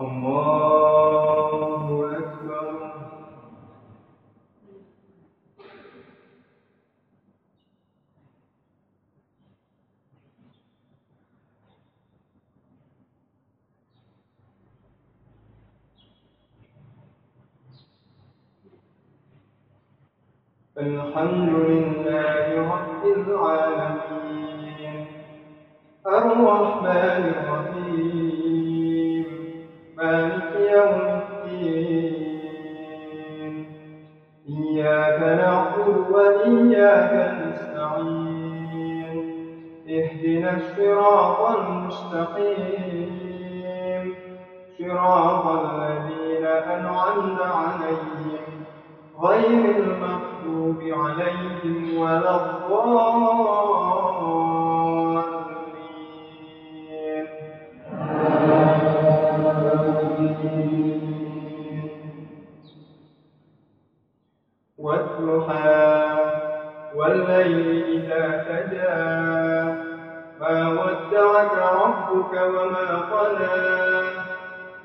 الله أكبر الحمد لله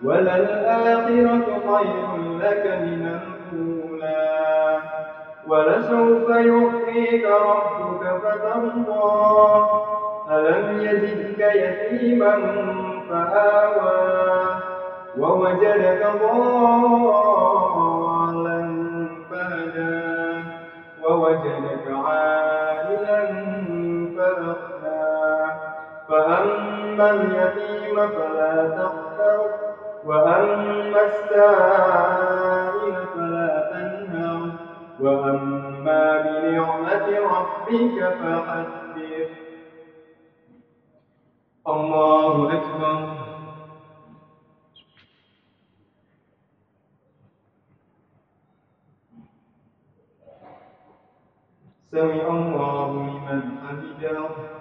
وللآخرة خير لك من الأولى. ولسوف يعطيك ربك فترضى. ألم يجدك يتيما فآوى. ووجدك ضالا فهدى. ووجدك عائلا فأغنى فأما اليتيم فلا تقهر وأما السائل فلا تنهر. وأما بنعمة ربك فحدث. الله أكبر. سمع الله لمن حمده.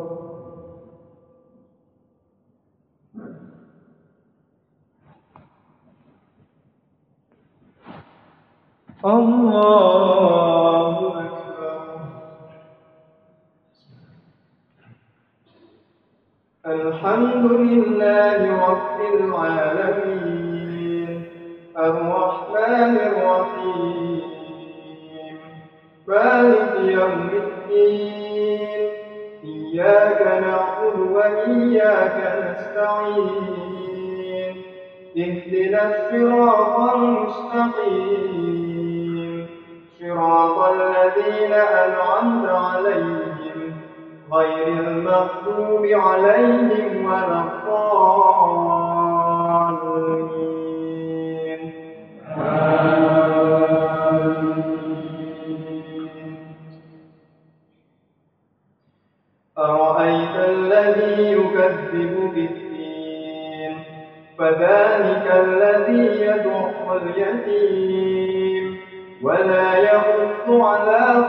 ولا يحض على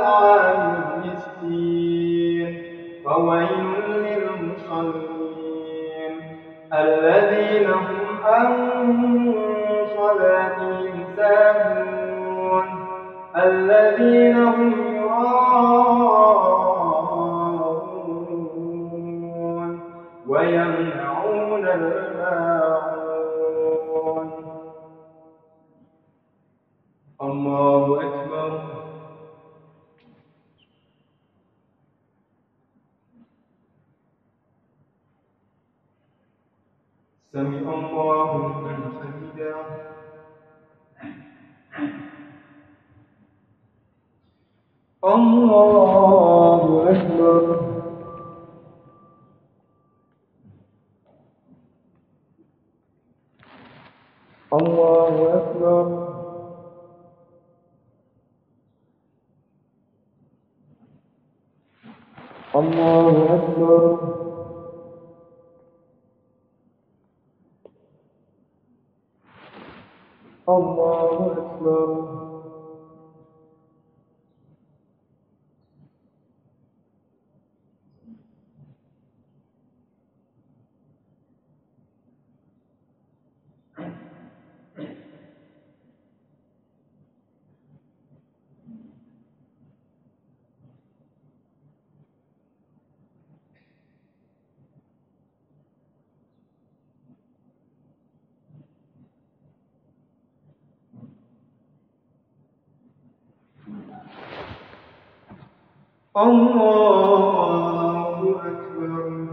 الله أكبر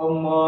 الله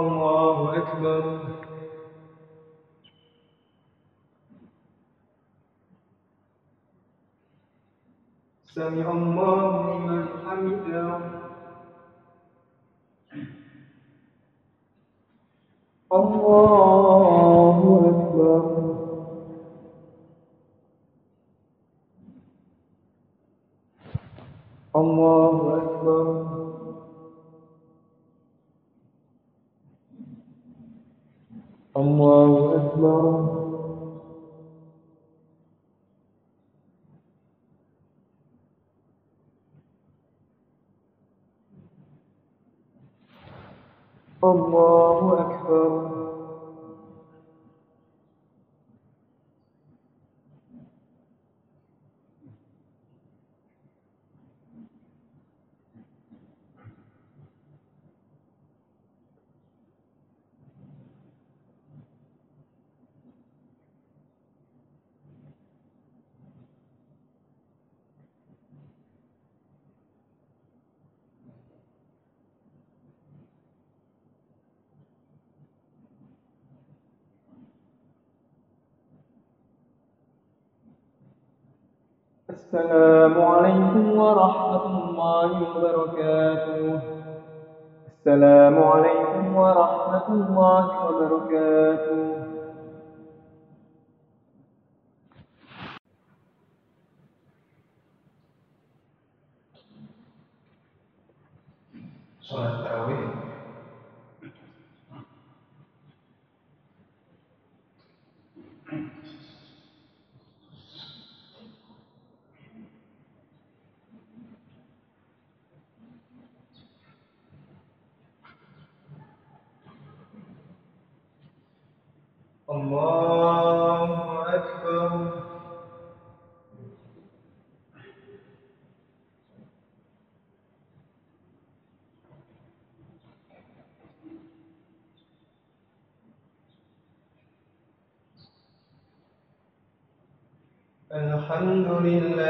الله أكبر. سمع الله لمن حمده. الله أكبر. الله أكبر. الله أكبر الله أكبر السلام عليكم ورحمة الله وبركاته. السلام عليكم ورحمة الله وبركاته. صلاة التراويح الله أكبر الحمد لله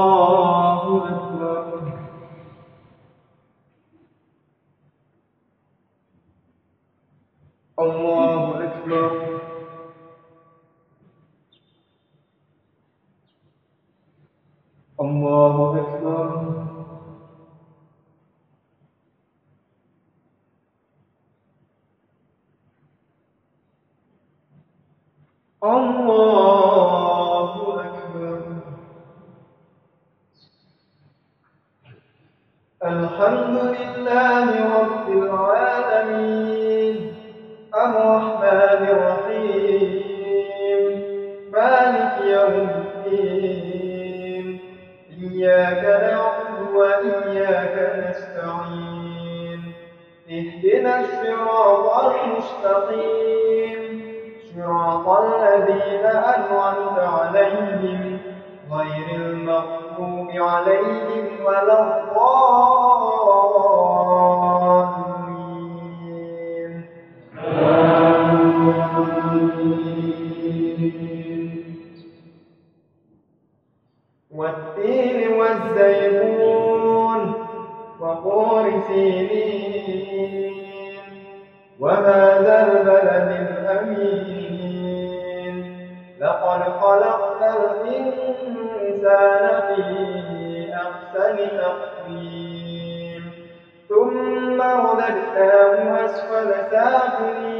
الله والتين والزيتون وطور سينين وهذا البلد الأمين لقد خلقنا الإنسان في أحسن تقويم. ثم رددناه أسفل سافلين.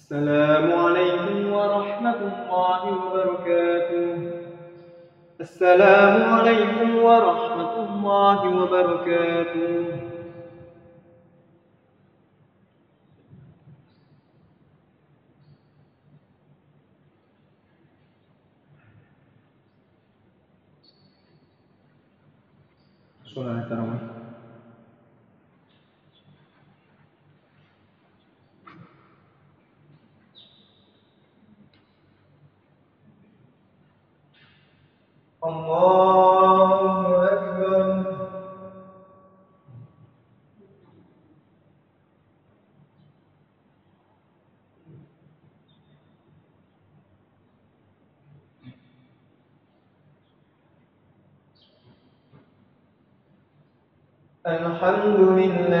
السلام عليكم ورحمة الله وبركاته. السلام عليكم ورحمة الله وبركاته. التراويح الله أكبر. الحمد لله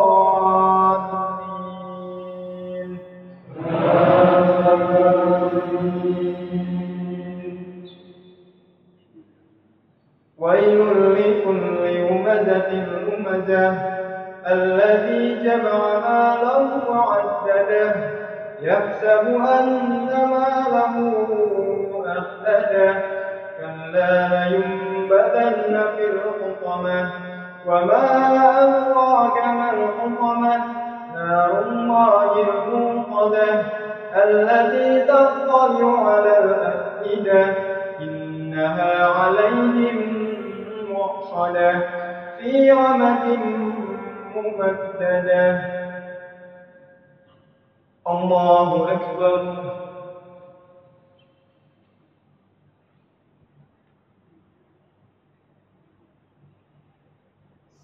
التي تطلع على الأفئدة إنها عليهم مؤصدة في رمد ممددة. الله أكبر.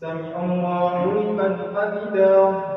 سمع الله لمن حمده.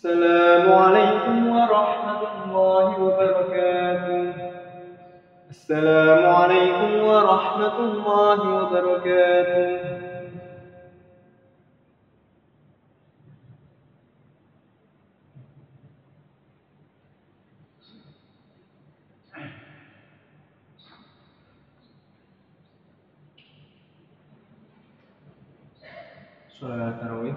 السلام عليكم ورحمة الله وبركاته. السلام عليكم ورحمة الله وبركاته صلاة التراويح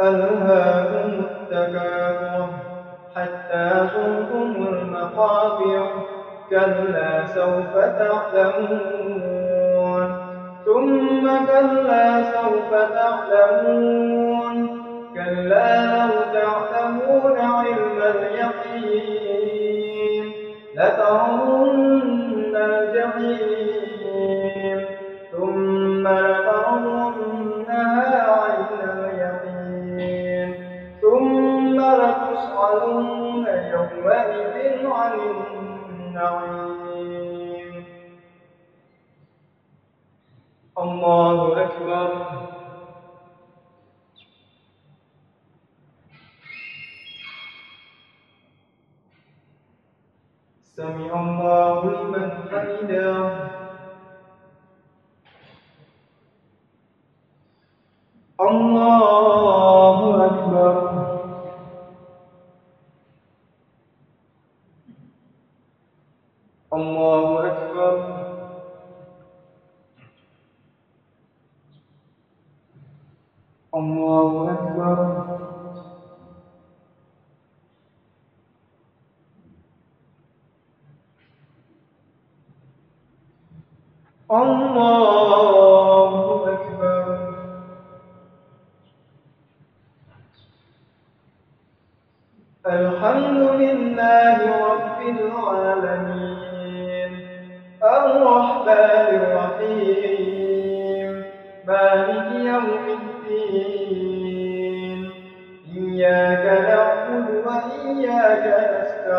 ألهاكم التكاثر حتى زرتم المقابر كلا سوف تعلمون ثم كلا سوف تعلمون كلا لو لترون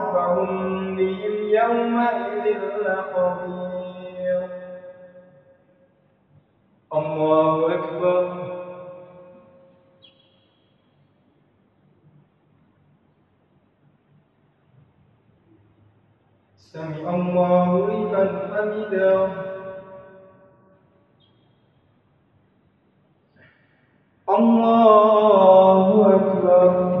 ربهم بهم يومئذ لخبير الله أكبر. سمع الله لمن حمده. الله أكبر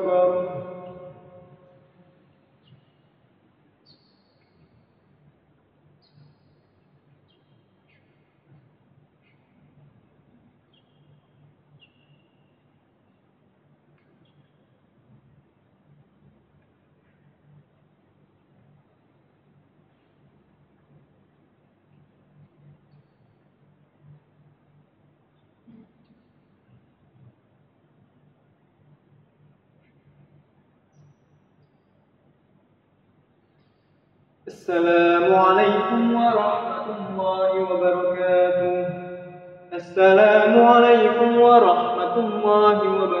السلام عليكم ورحمة الله وبركاته. السلام عليكم ورحمة الله وبركاته.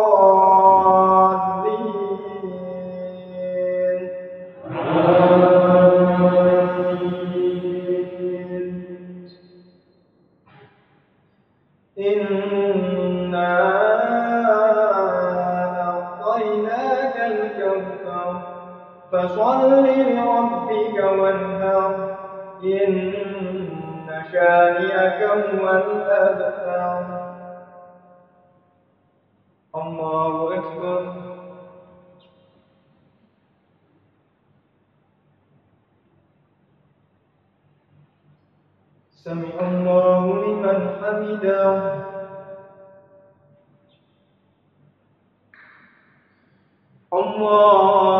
الله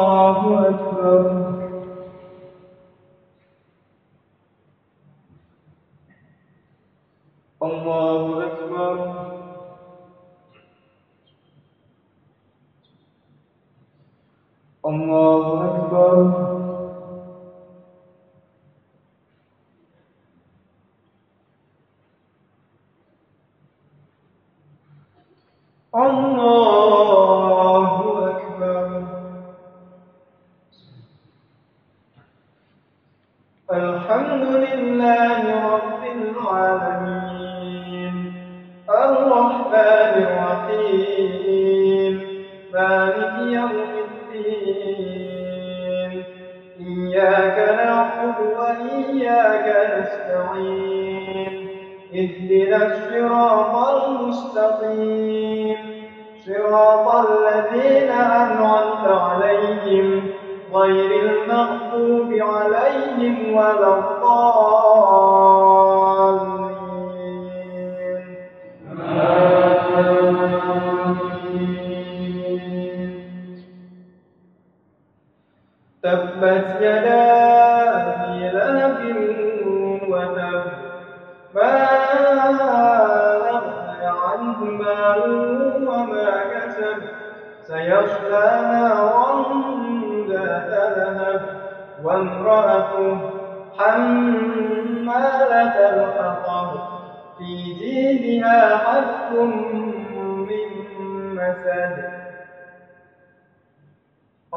تبت يدا أبي لهب وتب ما أغنى عنه ماله وما كسب سيصلى نارا ذات لهب وامرأته حمالة الحطب في جيدها حبل من مسد.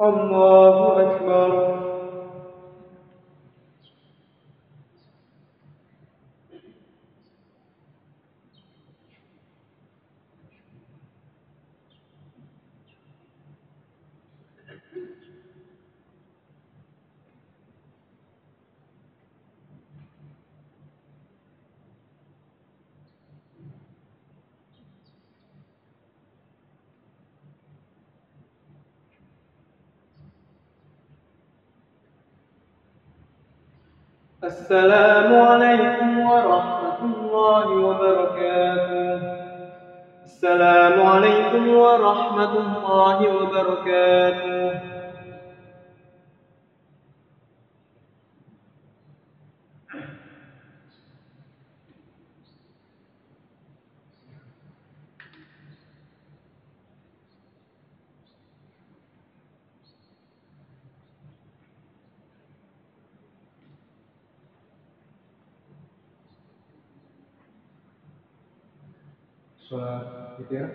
الله أكبر السلام عليكم ورحمة الله وبركاته. السلام عليكم ورحمة الله وبركاته. uh, repair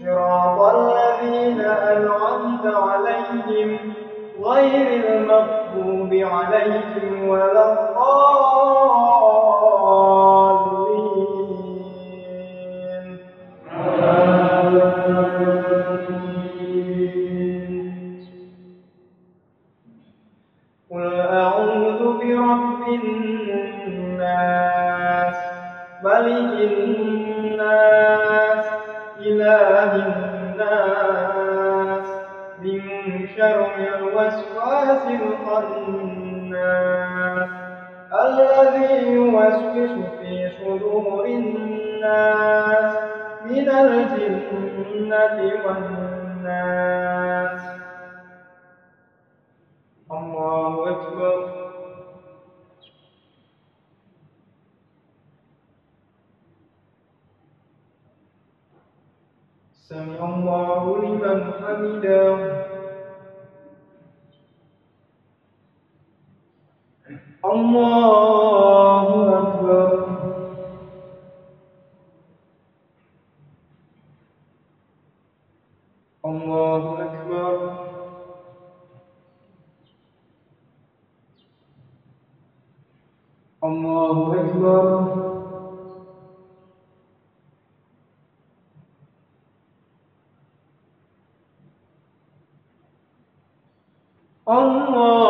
صراط الذين أنعمت عليهم غير المغضوب عليهم ولا الضالين. الناس من الجنة والناس. الله أكبر. سمع الله لمن حمده. الله أكبر الله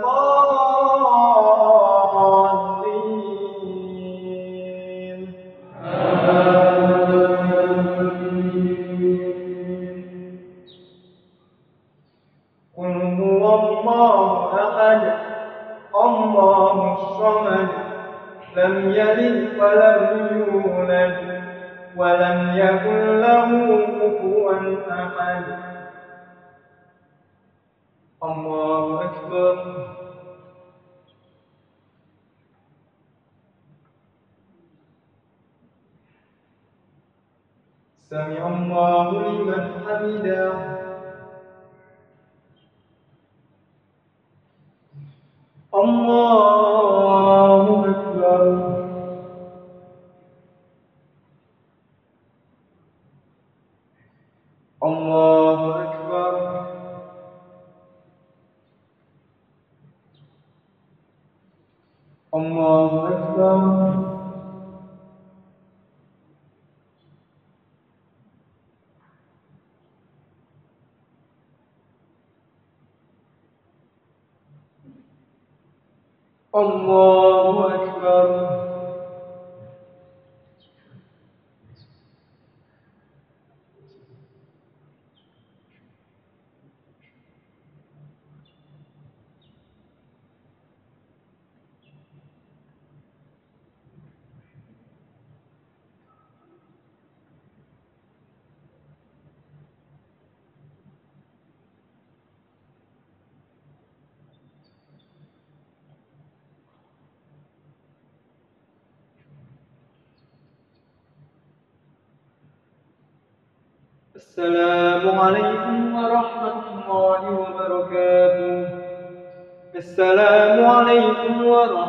الله أكبر الله أكبر الله أكبر السلام عليكم ورحمة الله وبركاته. السلام عليكم ورحمة